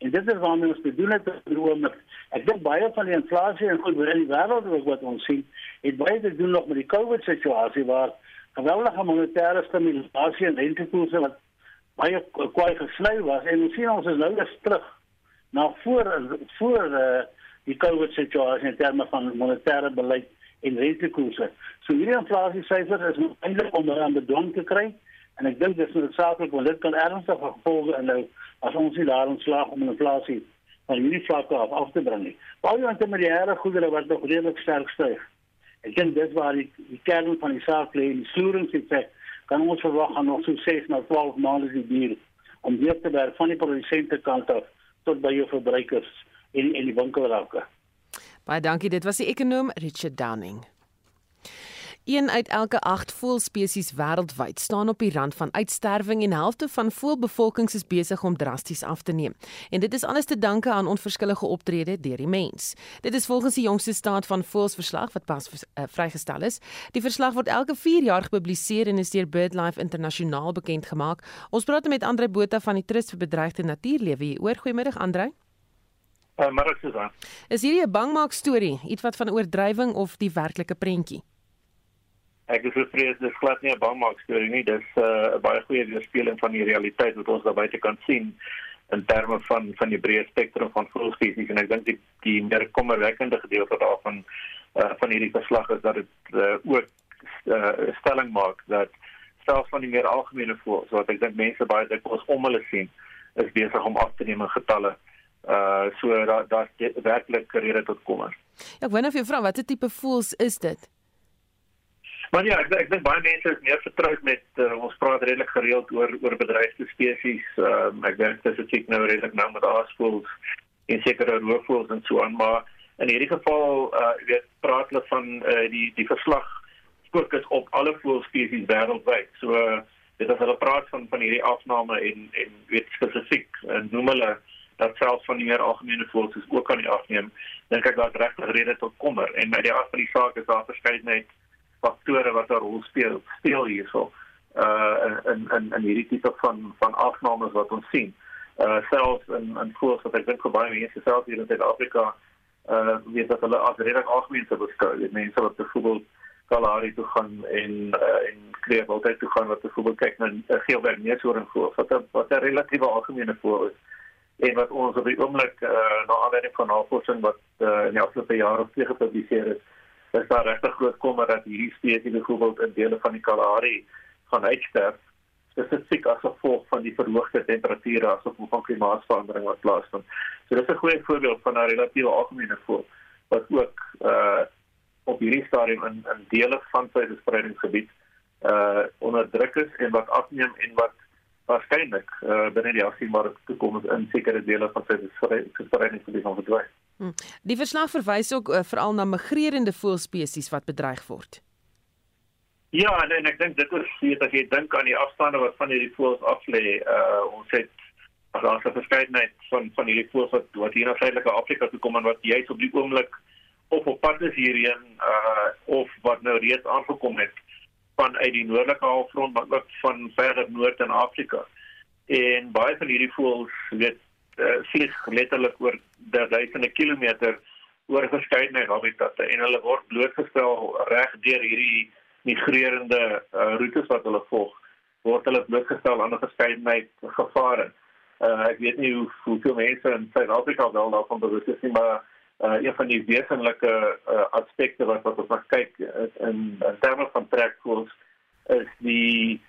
En dit is waarmee ons bedoel het om ek dink baie van die inflasie en goed in die wêreld wat ons sien, het baie te doen nog met die COVID situasie waar geweldige monetêre stimulasie en rentekoerse wat baie kwai gesny was en ons sien ons is nou weer terug na voor voor uh, die COVID situasie in terme van monetêre beleid en rentekoerse. So hierdie inflasie syfer is eintlik om aan bedwang te kry en ek dink dis noodsaaklik want dit kan ernstige gevolge inhou as ons nie daar ontslaag om inflasie van hierdie vlakke af af te bring nie. Baie intermediêre goedere wat nog redelik sterk styg. Ek dink dis waar die, die kern van die saak lê, die sloeringseffek kan ons verwag aan nog so 6 na 12 maande die duur om weer te werk van die produsente kant af tot by jou verbruikers en en die winkelrakke. Baie dankie. Dit was die ekonom Richard Downing. Een uit elke 8 voëlspesies wêreldwyd staan op die rand van uitsterwing en helfte van voëlbevolkings is besig om drasties af te neem. En dit is alles te danke aan onverskillige optrede deur die mens. Dit is volgens die jongste staat van voëlsverslag wat pas uh, vrygestel is. Die verslag word elke 4 jaar gepubliseer en is deur BirdLife Internasionaal bekend gemaak. Ons praat met Andre Botha van die Trust vir Bedreigde Natuurlewe hier. Oor goeiemiddag Andre. Uh, ek sê dan. Is hierdie 'n bangmaak storie, iets wat van oordrywing of die werklike prentjie? Ek is bevrees dis glad nie 'n bangmaak storie nie, dis uh, 'n uh, baie goeie weerspieëling van die realiteit wat ons daar buite kan sien in terme van van die breë spektrum van voëlspesies en ek dink die die meer kommerwekkende gedeelte daarvan uh, van hierdie verslag is dat dit uh, ook uh, stelling maak dat selfs van die meer algemene voëls wat ek dink mense baie dikwels om hulle sien is besig om af te neem in getalle uh so daar daar werklik rede tot kommer. Ja, ek wonder of jy vra watter tipe voels is dit? Maar ja, ek ek dink baie mense is meer vertroud met uh, ons praat redelik gereeld oor oor bedreigde spesies. Ehm um, ek dink dis ek nou redelik nou met aasvoels en sekere roofvoels en so aan, maar in hierdie geval uh weet praat hulle van uh, die die verslag fokus op alle voelspesies wêreldwyd. So uh, dit as hulle praat van van hierdie afname en en weet spesifiek uh, noem hulle dat selfs van die meer algemene voëls ook aan die afneem, dink ek daar's regtig rede tot kommer en uit die aard van die saak is daar verskeidenheid faktore wat 'n rol speel speel hierso uh in in in hierdie tipe van van afnames wat ons sien. Uh selfs in in voëls wat ek dink baie mense selfs hier in Suid-Afrika uh weet dat hulle as redelik algemeen sou beskou. Dit mense wat byvoorbeeld Kalahari toe gaan en uh, en kreef altyd toe gaan wat byvoorbeeld kyk na uh, geelberg neushoorn voël wat 'n wat 'n relatiewe algemene voël is en wat ons op die oomblik uh, na aanleiding van navorsing wat uh, in die afgelope jare gepubliseer is, is daar regtig groot kommer dat hierdie spesies byvoorbeeld in dele van die Kalahari gaan uitsterf spesifiek as gevolg van die verhoogde temperature as gevolg van klimaatsverandering wat plaasvind. So dis 'n goeie voorbeeld van 'n relatiewe algemene voël wat ook uh op hierdie stadium in in dele van sy verspreidingsgebied uh onder druk is en wat afneem en wat waarskynlik uh binne die afsienbare toekoms in sekere dele van sy verspreidingsgebied gaan verdwyn. Hmm. Die verslag verwys ook uh, veral na migrerende voëlspesies wat bedreig word. Ja, en, en ek dink dit is weet as jy dink aan die afstande wat van hierdie voëls af lê, uh ons het daar's 'n verskeidenheid van van hierdie voëls wat wat hier na Suidelike Afrika toe kom en wat juis op die oomblik of op pad is hierheen uh of wat nou reeds aangekom het van uit die noordelike halfrond maar ook van verder noord in Afrika. En baie van hierdie voëls weet uh, vlieg letterlik oor duisende kilometer oor verskeidenheid habitatte en hulle word blootgestel reg deur hierdie migrerende uh, roetes wat hulle volg word hulle blootgestel aan 'n verskeidenheid gevare. Uh, ek weet nie hoe hoeveel mense in Suid-Afrika wel daarvan bewus is nie, maar uh, een van die wesenlike uh, aspekte wat wat ons kyk in, in terme van trekvoëls is die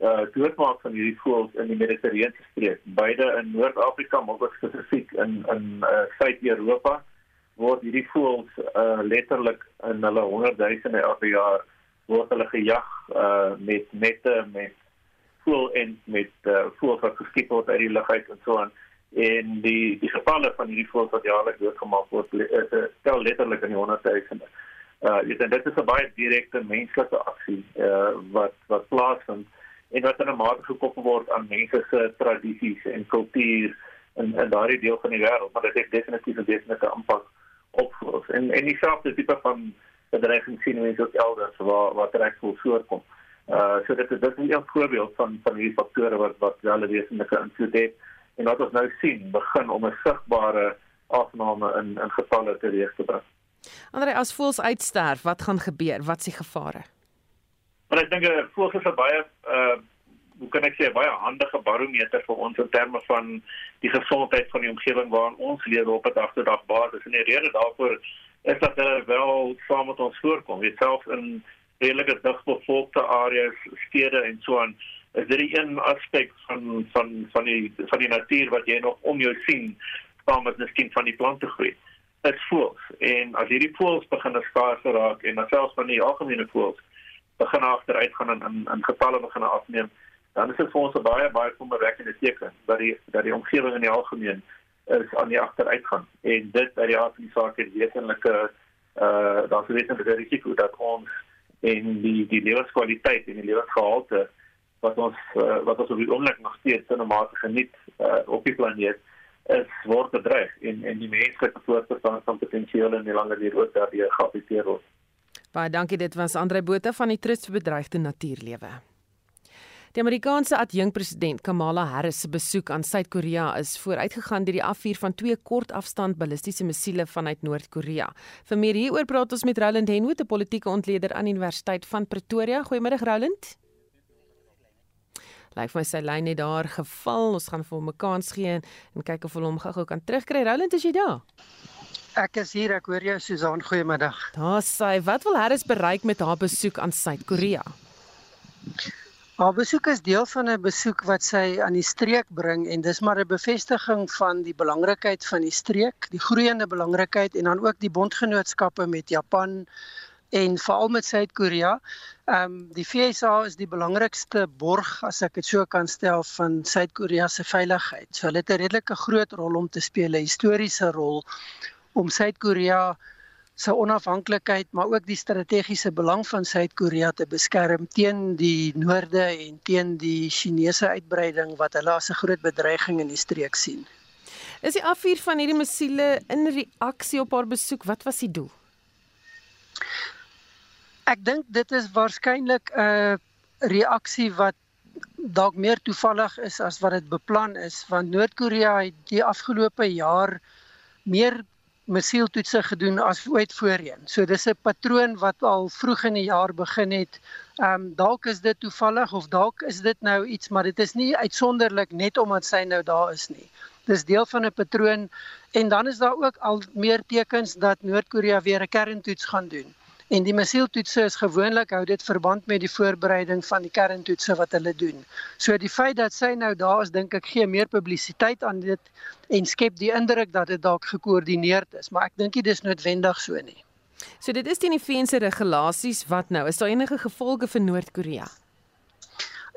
uh doodmaak van hierdie voëls in die Mediterrane streek, beide in Noord-Afrika maar ook spesifiek in in uh, Suid-Europa word hierdie voëls uh letterlik in hulle honderdduisende elke jaar word hulle gejag uh met nette met voel en met uh voels wat geskiet word uit die lug uit en so aan. En die die gevalle van hierdie voels wat jaarliks doodgemaak word uh, tel letterlik in die honderdduisende. Uh dit dit is 'n baie direkte menslike aksie uh wat wat plaasvind en wat in 'n mate gekoppel word aan mense se tradisies en kultuur in in daardie deel van die wêreld, maar dit het definitief 'n definitiewe impak op voels. En en dieselfde tipe van bedreiging sien mense ook elders waar waar trekvoel voorkom. Uh so dit is dit is 'n voorbeeld van van hierdie faktore wat wat wel 'n wesenlike invloed het en wat ons nou sien begin om 'n sigbare afname in in gevalle te regs te bring. Andre as voels uitsterf, wat gaan gebeur? Wat se gevare? Maar ek dink 'n voels is 'n baie uh hoe kan ek sê 'n baie handige barometer vir ons in terme van die gesondheid van die omgewing waarin ons lewe op 'n dag tot dag basis. En die rede daarvoor is dat hulle wel saam met ons voorkom. Jy self in redelike digbevolkte areas, stede en so aan is dit een aspek van van van die van die natuur wat jy nog om jou sien saam met miskien van die plante groei. Dit voels en as hierdie voels begin skaars raak en selfs van die algemene voels begin agteruit gaan en in in gevalle begin afneem, dan is dit vir ons 'n baie baie kommerwekkende teken dat die dat die omgewing in die algemeen is aan die agteruitgang en dit uit die aard van die saak het wesenlike uh daar's wesenlike risiko dat ons en die die lewenskwaliteit en die lewensgehalte wat ons uh, wat ons op die oomblik nog steeds in 'n mate geniet uh, op die planeet is word bedreig en en die menslike voortbestaan van potensiaal in die langer duur ook daardie geaffekteer word. Baie dankie dit was Andre Botha van die Trust vir Bedreigde Natuurlewe. Die Amerikaanse adjunkpresident Kamala Harris se besoek aan Suid-Korea is vooruitgegaan deur die afvuur van twee kortafstand ballistiese missiele vanuit Noord-Korea. Vir meer hieroor praat ons met Roland Henwood, 'n politieke ontleder aan die Universiteit van Pretoria. Goeiemôre Roland. Lyk my sy lyn het daar geval. Ons gaan vir hom 'n kans gee en kyk of hulle hom gou-gou kan terugkry. Roland, is jy daar? Ek is hier, ek hoor jou Susan, goeiemiddag. Daar sê, wat wil Harris bereik met haar besoek aan Suid-Korea? Haar besoek is deel van 'n besoek wat sy aan die streek bring en dis maar 'n bevestiging van die belangrikheid van die streek, die groeiende belangrikheid en dan ook die bondgenootskappe met Japan en veral met Suid-Korea. Ehm um, die FSA is die belangrikste borg as ek dit so kan stel van Suid-Korea se veiligheid. So hulle het 'n redelike groot rol om te speel, 'n historiese rol om Suid-Korea se onafhanklikheid maar ook die strategiese belang van Suid-Korea te beskerm teen die noorde en teen die Chinese uitbreiding wat hulle as 'n groot bedreiging in die streek sien. Is die afvuur van hierdie missiele in reaksie op haar besoek? Wat was die doel? Ek dink dit is waarskynlik 'n reaksie wat dalk meer toevallig is as wat dit beplan is want Noord-Korea het die afgelope jaar meer missieltoetse gedoen as ooit voorheen. So dis 'n patroon wat al vroeg in die jaar begin het. Ehm um, dalk is dit toevallig of dalk is dit nou iets maar dit is nie uitsonderlik net omdat sy nou daar is nie. Dis deel van 'n patroon en dan is daar ook al meer tekens dat Noord-Korea weer 'n kerntoets gaan doen. En die missieltoetse is gewoonlik hou dit verband met die voorbereiding van die kerntoetse wat hulle doen. So die feit dat sy nou daar is, dink ek gee meer publisiteit aan dit en skep die indruk dat dit dalk gekoördineerd is, maar ek dink dit is noodwendig so nie. So dit is teen die VN se regulasies wat nou, is daar enige gevolge vir Noord-Korea?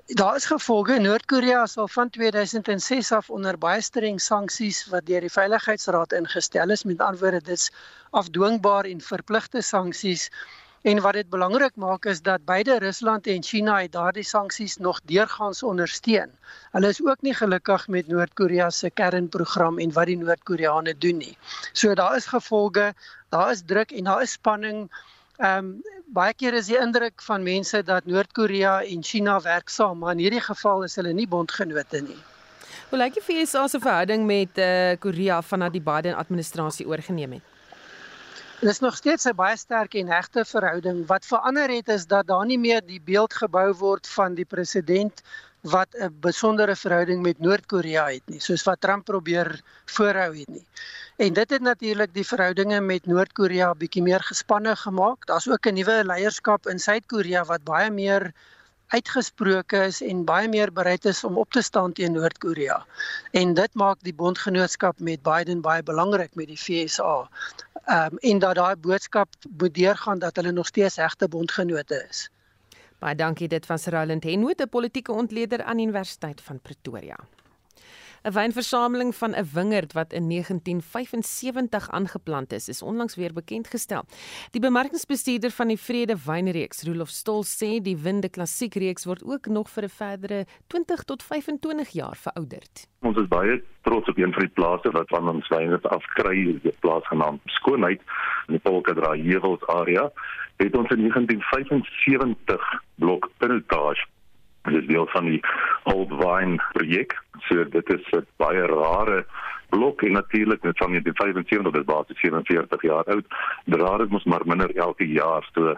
Daar is gevolge. Noord-Korea sal van 2006 af onder baie streng sanksies wat deur die Veiligheidsraad ingestel is, met ander woorde dit's afdwingbaar en verpligte sanksies. En wat dit belangrik maak is dat beide Rusland en China het daardie sanksies nog deurgangs ondersteun. Hulle is ook nie gelukkig met Noord-Korea se kernprogram en wat die Noord-Koreane doen nie. So daar is gevolge, daar is druk en daar is spanning. Ehm um, baie keer is die indruk van mense dat Noord-Korea en China werk saam, maar in hierdie geval is hulle nie bondgenote nie. Hoe lyk die VS se verhouding met eh uh, Korea vanaf die Biden administrasie oorgeneem het? Dit is nog steeds 'n baie sterk en hegte verhouding. Wat verander het is dat daar nie meer die beeld gebou word van die president wat 'n besondere verhouding met Noord-Korea het nie, soos wat Trump probeer voorhou het nie. En dit het natuurlik die verhoudinge met Noord-Korea bietjie meer gespanne gemaak. Daar's ook 'n nuwe leierskap in Suid-Korea wat baie meer uitgesproke is en baie meer bereid is om op te staan teen Noord-Korea. En dit maak die bondgenootskap met Biden baie belangrik met die FSA. Ehm um, en dat daai boodskap moet deurgaan dat hulle nog steeds regte bondgenote is. Baie dankie dit van Roland Henwood, 'n politieke ontleder aan Universiteit van Pretoria. 'n Wynversameling van 'n wingerd wat in 1975 aangeplant is, is onlangs weer bekend gestel. Die bemarkingsbestuurder van die Vrede Wynreeks, Rolof Stol, sê die Winde Klassiek reeks word ook nog vir 'n verdere 20 tot 25 jaar verouderd. Ons is baie trots op een van die plase wat van ons wyne afkry, die plaas genaamd Skoonheid in die Polkadra Heuwels area. Het ons in 1975 blok Pinotage Dit is deel van die Old Vine projek. So dit is 'n baie rare blok en natuurlik met van die 75 dit is basies 47 jaar oud. Draad dit mos maar minder elke jaar. So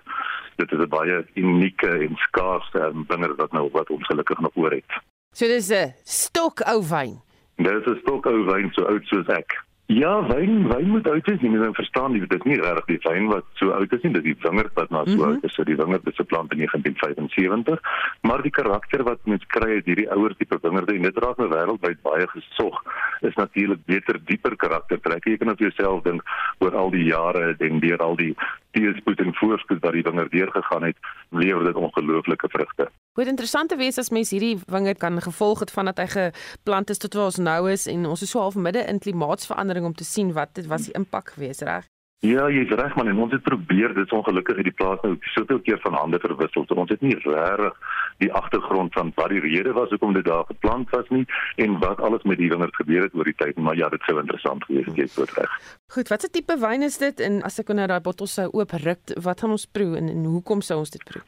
dit is 'n baie unieke en skaarse binne wat nou wat ons gelukkig nog oor het. So dis 'n stok ou wyn. Dit is 'n stok ou wyn so oud soos ek. Ja, wyn, wyn moet oud wees. Jy moet nou verstaan, dit is nie regtig die wyn wat so oud is nie, dit is die wingerd wat nou so mm -hmm. oud is. So die wingerd is geplant in 1975, maar die karakter wat mens kry uit hierdie ouer tipe wingerde en dit raak nou wêreldwyd baie gesog, is natuurlik beter dieper karaktertrekke. Jy kan op jouself dink oor al die jare en deur al die teëspoed en voorspoed wat die wingerd deurgegaan het, lewer dit ongelooflike vrugte. Wat interessant te wees as mens hierdie wingerd kan gevolg het vandat hy geplant is tot waar ons nou is en ons is so half midde in klimaatsverandering om te sien wat dit was die impak gewees reg. Ja, jy's reg man en ons het probeer dit ongelukkig uit die plaas nou soveel keer van hande verwissel. So ons het nie regtig die agtergrond van wat die rede was hoekom dit daar geplant was nie en wat alles met die wingerd gebeur het oor die tyd, maar ja, dit sou interessant gewees het, jy's reg. Goed, wat 'n tipe wyn is dit en as ek nou daai bottels sou oop ruk, wat gaan ons proe en, en hoekom sou ons dit proe?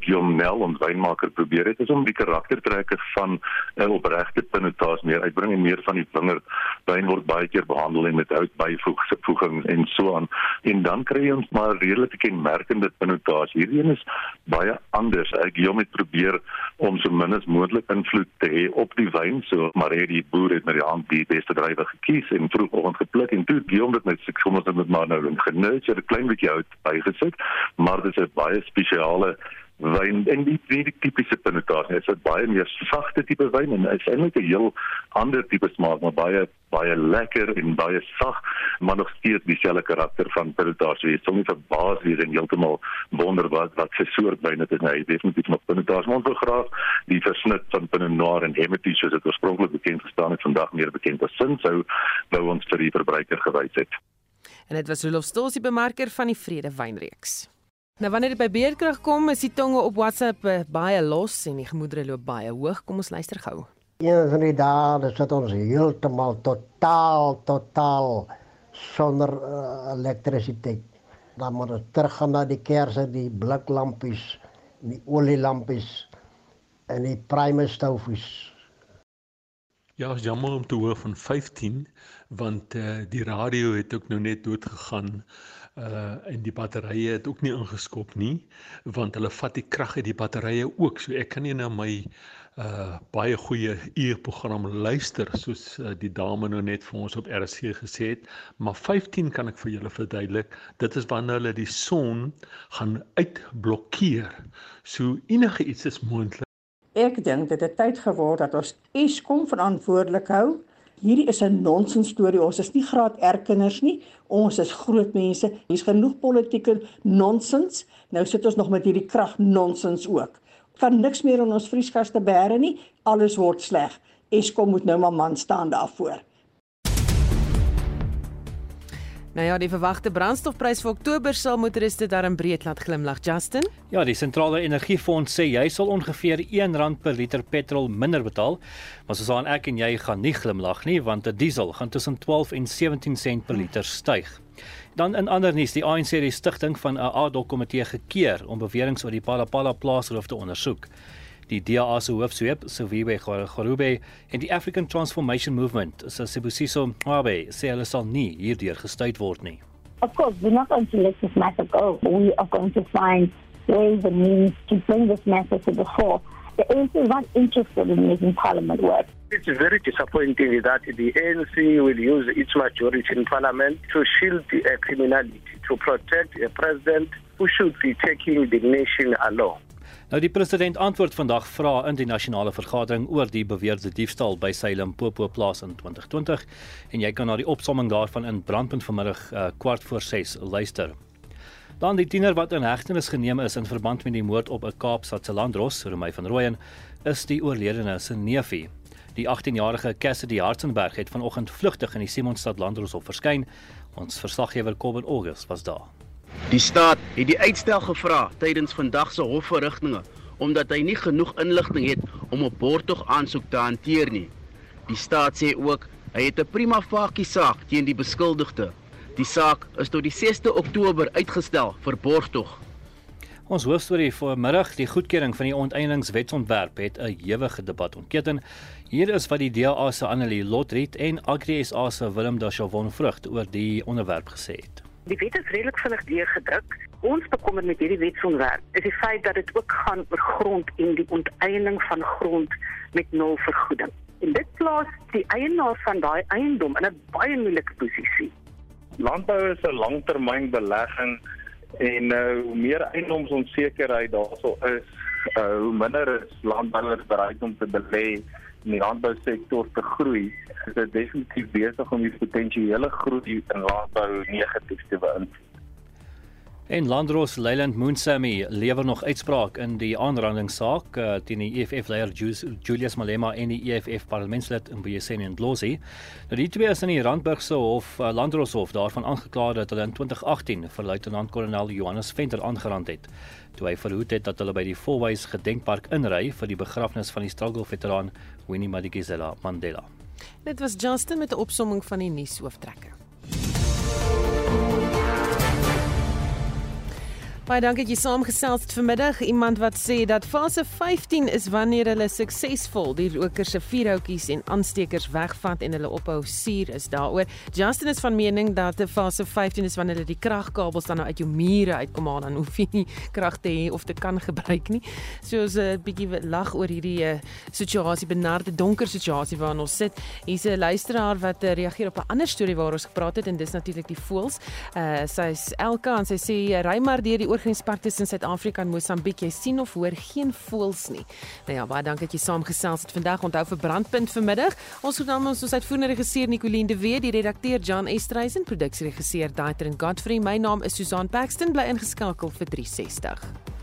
Guillaume Nel ons wynmaker probeer het is om die karaktertrekke van 'n opregte pinotage meer uitbring en meer van die wingerd wyn word baie keer behandel en met hout byvoeging en so aan. En dan kry jy ons maar redelike kenmerkende pinotage hierdie een is baie anders. Ek Guillaume het probeer om so min as moontlik invloed te hê op die wyn so maar hy die boer het met die hand die beste drywe gekies en vroegoggend gepluk en toe Guillaume dit met sukses met maar nou 'n genutje 'n klein bietjie hout bygesit maar dit is 'n baie spesiale wyn en die tweede tipiese pinotage is 'n baie meer sagte tipe wyn en is eintlik 'n heel ander tipe smaak maar baie baie lekker en baie sag maar nog steeds dieselfde karakter van pinotage jy sou nie verbaas wees en heeltemal wonder wat wat se soort wyn dit is nou definitief nog pinotage ons wil graag die versnit van pinot noir en hermitage soos dit oorspronklik bekend gestaan het vandag meer bekend as sin sou nou ons vir die verbruiker gewys het. En dit was Rolof Stolsie bemarker van die Vrede wynreeks Nou wanneer dit by beerdkrag kom, is die tonge op WhatsApp uh, baie los en die gemoedere loop baie hoog. Kom ons luister gou. Een van die dae sit ons heeltemal totaal totaal sonder uh, elektrisiteit. Dan moet ons teruggaan na die kersse, die bliklampies, die olielampies en die primus stoufies. Ja, is jammer om te hoor van 15 want uh, die radio het ook nou net dood gegaan. Uh en die batterye het ook nie ingeskop nie want hulle vat die krag uit die batterye ook. So ek kan nie na my uh baie goeie uurprogram luister soos uh, die dame nou net vir ons op RC gesê het, maar 15 kan ek vir julle verduidelik. Dit is wanneer hulle die son gaan uitblokkeer. So enige iets is moontlik. Ek dink dit het tyd geword dat ons Eskom verantwoordelik hou. Hierdie is 'n nonsens storie. Ons is nie graad R kinders nie. Ons is groot mense. Hier's genoeg politieke nonsens. Nou sit ons nog met hierdie krag nonsens ook. Kan niks meer in ons vrieskaste bære nie. Alles word sleg. Eskom moet nou maar man staan daarvoor. Nou ja, die verwagte brandstofprys vir Oktober sal motoriste darm breed laat glimlag, Justin. Ja, die sentrale energiefonds sê jy sal ongeveer R1 per liter petrol minder betaal, maar soos aan ek en jy gaan nie glimlag nie, want 'n die diesel gaan tussen 12 en 17 sent per liter styg. Dan in ander nuus, die ANC het die stigting van 'n ad-hoc-komitee gekeer om beweringe oor die Palapala plaasroof te ondersoek die DA se hoofsweep Siviwe Gorube en die African Transformation Movement Sibusiso Mwabe sê hulle sal nie hierdeur gestuit word nie. Of course, we're not going to let this matter go. We are going to find ways and means to bring this matter to the fore. The ANC is not interested in making Parliament work. It's very disappointing that the ANC will use its majority in Parliament to shield uh, criminality, to protect a president who should be taking the nation along. Nou die president antwoord vandag vra in die nasionale vergadering oor die beweerde diefstal by sy Limpopo plaas in 2020 en jy kan na die opsomming daarvan in Brandpunt vanmiddag uh, kwart voor 6 luister. Dan die tiener wat in hegtenis geneem is in verband met die moord op 'n Kaapstadse landros, Romei van Rooyen, is die oorledene se neefie. Die 18-jarige Cassidy Hartzenberg het vanoggend vlugtig in die Simonstad landroshof verskyn. Ons verslaggewer Kobben August was daar. Die staat het die uitstel gevra tydens vandag se hofverrigtinge omdat hy nie genoeg inligting het om 'n borgtog aansoek te hanteer nie. Die staat sê ook hy het 'n prima facie saak teen die beskuldigde. Die saak is tot die 6de Oktober uitgestel vir borgtog. Ons hoofstorie vir middag, die goedkeuring van die onteieningswetsontwerp het 'n ewige debat ontketen. Hier is wat die DA se Annelie Lotriet en Agri SA se Willem Dachavon vrug oor die onderwerp gesê het. Die wet is redelik vinnig deurgedruk. Ons bekommer met hierdie wetsontwerp is die feit dat dit ook gaan oor grond en die onteiening van grond met nul vergoeding. En dit plaas die eienaar van daai eiendom in 'n baie moeilike posisie. Landbou is 'n langtermyn belegging en uh, hoe meer eiendomsonsekerheid daarso is, uh, hoe minder is landbouers bereid om te belê in die landbousektor te groei, is dit definitief besig om die potensiële groei in landbou negatief te beïnvloed. En Landros Leyland Moonsamy lewer nog uitspraak in die aanrandingssaak uh, teen die EFF leier Julius Malema en die EFF parlementslid Mbuyiseni Ndlozi. Nou die twee is in die Randburgse hof uh, Landros hof daarvan aangekla dat hulle in 2018 vir luitenant-kolonel Johannes Venter aangerand het toe hy verhoed het dat hulle by die Volwys gedenkpark inry vir die begrafnis van die struggle veteraan Winnie Madikizela Mandela. Dit was Justin met 'n opsomming van die nuushooftrekke. Baie dankie dat jy saamgesels het vanmiddag. Iemand wat sê dat fase 15 is wanneer hulle suksesvol die rokers se vuurhoutjies en aanstekers wegvat en hulle ophou suur is daaroor. Justin is van mening dat die fase 15 is wanneer hulle die kragkabels dan nou uit jou mure uitkom maar dan hoef jy nie krag te hê of te kan gebruik nie. So ons 'n uh, bietjie lag oor hierdie uh, situasie, benarde donker situasie waarin ons sit. Hier's 'n luisteraar wat uh, reageer op 'n ander storie waar ons gepraat het en dis natuurlik die voëls. Uh sy's Elka en sy sê ry maar deur die oorgrenspark tussen Suid-Afrika en Mosambiek. Jy sien of hoor geen voëls nie. Nou ja, baie dankie dat jy saamgesels het vandag. Onthou vir brandpunt vanmiddag. Ons het dan ons uitvoerende regisseur Nicoline de Wet, die redakteur Jan Estreisen, produksieregisseur Daitrin Godfrey. My naam is Susan Paxton. Bly ingeskakel vir 360.